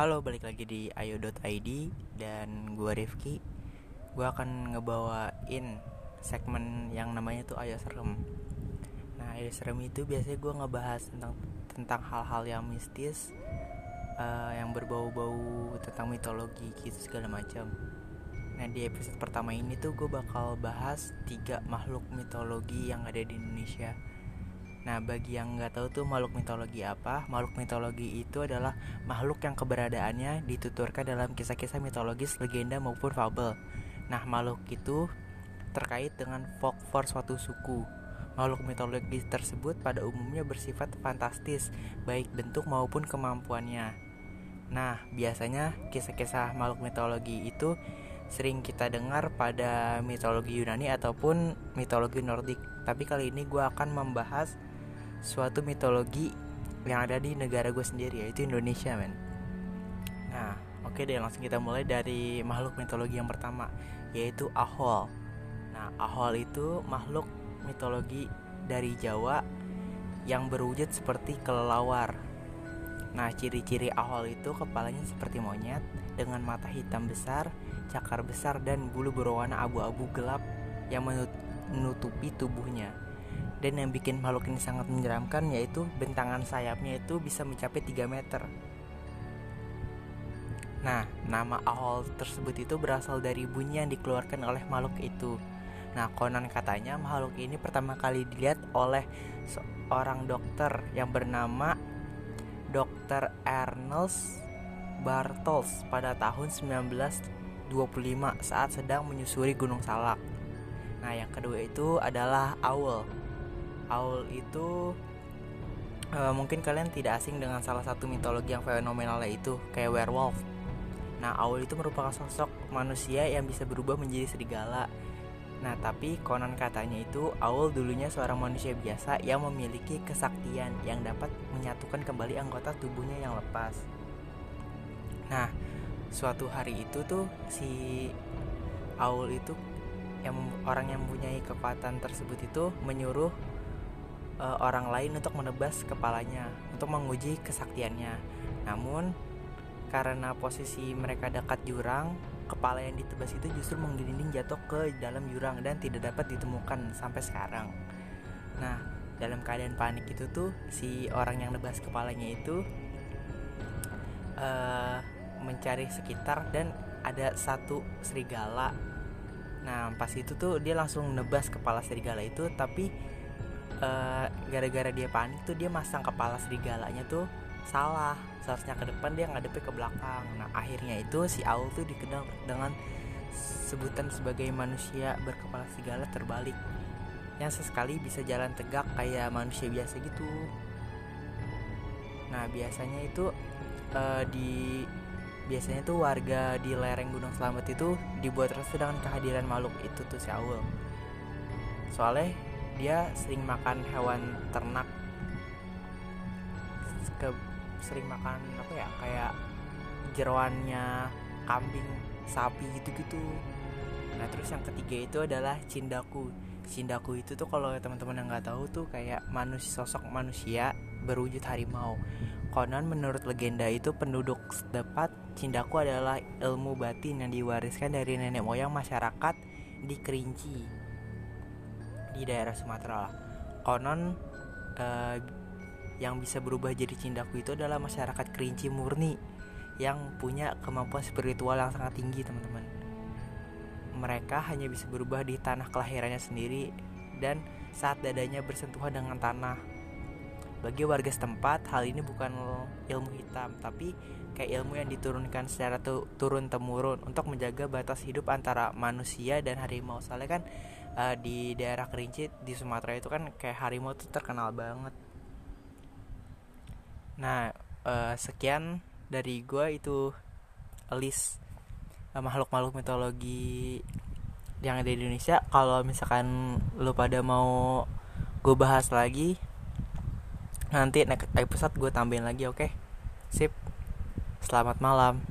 Halo, balik lagi di ayo.id dan gua Rifki. Gua akan ngebawain segmen yang namanya tuh Ayo Serem. Nah, Ayo Serem itu biasanya gua ngebahas tentang tentang hal-hal yang mistis uh, yang berbau-bau tentang mitologi gitu segala macam. Nah, di episode pertama ini tuh gue bakal bahas tiga makhluk mitologi yang ada di Indonesia Nah, bagi yang nggak tahu tuh makhluk mitologi apa, makhluk mitologi itu adalah makhluk yang keberadaannya dituturkan dalam kisah-kisah mitologis, legenda maupun fabel. Nah, makhluk itu terkait dengan folklore suatu suku. Makhluk mitologi tersebut pada umumnya bersifat fantastis, baik bentuk maupun kemampuannya. Nah, biasanya kisah-kisah makhluk mitologi itu sering kita dengar pada mitologi Yunani ataupun mitologi Nordik. Tapi kali ini gue akan membahas suatu mitologi yang ada di negara gue sendiri yaitu Indonesia men. Nah oke okay deh langsung kita mulai dari makhluk mitologi yang pertama yaitu Ahol. Nah Ahol itu makhluk mitologi dari Jawa yang berwujud seperti kelelawar. Nah ciri-ciri Ahol itu kepalanya seperti monyet dengan mata hitam besar cakar besar dan bulu berwarna abu-abu gelap yang menutupi tubuhnya dan yang bikin makhluk ini sangat menyeramkan yaitu bentangan sayapnya itu bisa mencapai 3 meter. Nah, nama Ahol tersebut itu berasal dari bunyi yang dikeluarkan oleh makhluk itu. Nah, konon katanya makhluk ini pertama kali dilihat oleh seorang dokter yang bernama Dr. Ernest Bartels pada tahun 1925 saat sedang menyusuri Gunung Salak. Nah, yang kedua itu adalah owl Aul itu uh, mungkin kalian tidak asing dengan salah satu mitologi yang fenomenalnya itu kayak werewolf. Nah, Aul itu merupakan sosok manusia yang bisa berubah menjadi serigala. Nah, tapi konon katanya itu Aul dulunya seorang manusia biasa yang memiliki kesaktian yang dapat menyatukan kembali anggota tubuhnya yang lepas. Nah, suatu hari itu tuh si Aul itu yang orang yang mempunyai kekuatan tersebut itu menyuruh uh, orang lain untuk menebas kepalanya untuk menguji kesaktiannya. Namun karena posisi mereka dekat jurang, kepala yang ditebas itu justru menggelinding jatuh ke dalam jurang dan tidak dapat ditemukan sampai sekarang. Nah, dalam keadaan panik itu tuh si orang yang nebas kepalanya itu uh, mencari sekitar dan ada satu serigala. Nah, pas itu tuh dia langsung nebas kepala serigala itu tapi eh, gara-gara dia panik tuh dia masang kepala serigalanya tuh salah. Seharusnya ke depan dia ngadepnya ke belakang. Nah akhirnya itu si Aul tuh dikenal dengan sebutan sebagai manusia berkepala serigala terbalik. Yang sesekali bisa jalan tegak kayak manusia biasa gitu. Nah biasanya itu uh, di biasanya tuh warga di lereng Gunung Selamat itu dibuat resah dengan kehadiran makhluk itu tuh si Aul. Soalnya dia sering makan hewan ternak. Ke sering makan apa ya kayak jeroannya kambing sapi gitu-gitu. Nah terus yang ketiga itu adalah cindaku. Cindaku itu tuh kalau teman-teman yang nggak tahu tuh kayak manusia sosok manusia berwujud harimau. Konon menurut legenda itu penduduk setempat cindaku adalah ilmu batin yang diwariskan dari nenek moyang masyarakat di Kerinci di daerah Sumatera lah. Konon uh, yang bisa berubah jadi cindaku itu adalah masyarakat kerinci murni yang punya kemampuan spiritual yang sangat tinggi teman-teman. Mereka hanya bisa berubah di tanah kelahirannya sendiri dan saat dadanya bersentuhan dengan tanah. Bagi warga setempat, hal ini bukan ilmu hitam, tapi kayak ilmu yang diturunkan secara turun temurun untuk menjaga batas hidup antara manusia dan harimau. Soalnya kan uh, di daerah Kerinci di Sumatera itu kan kayak harimau tuh terkenal banget. Nah uh, sekian dari gue itu list uh, makhluk-makhluk mitologi yang ada di Indonesia. Kalau misalkan lu pada mau gue bahas lagi nanti next episode gue tambahin lagi oke? Okay? sip. Selamat malam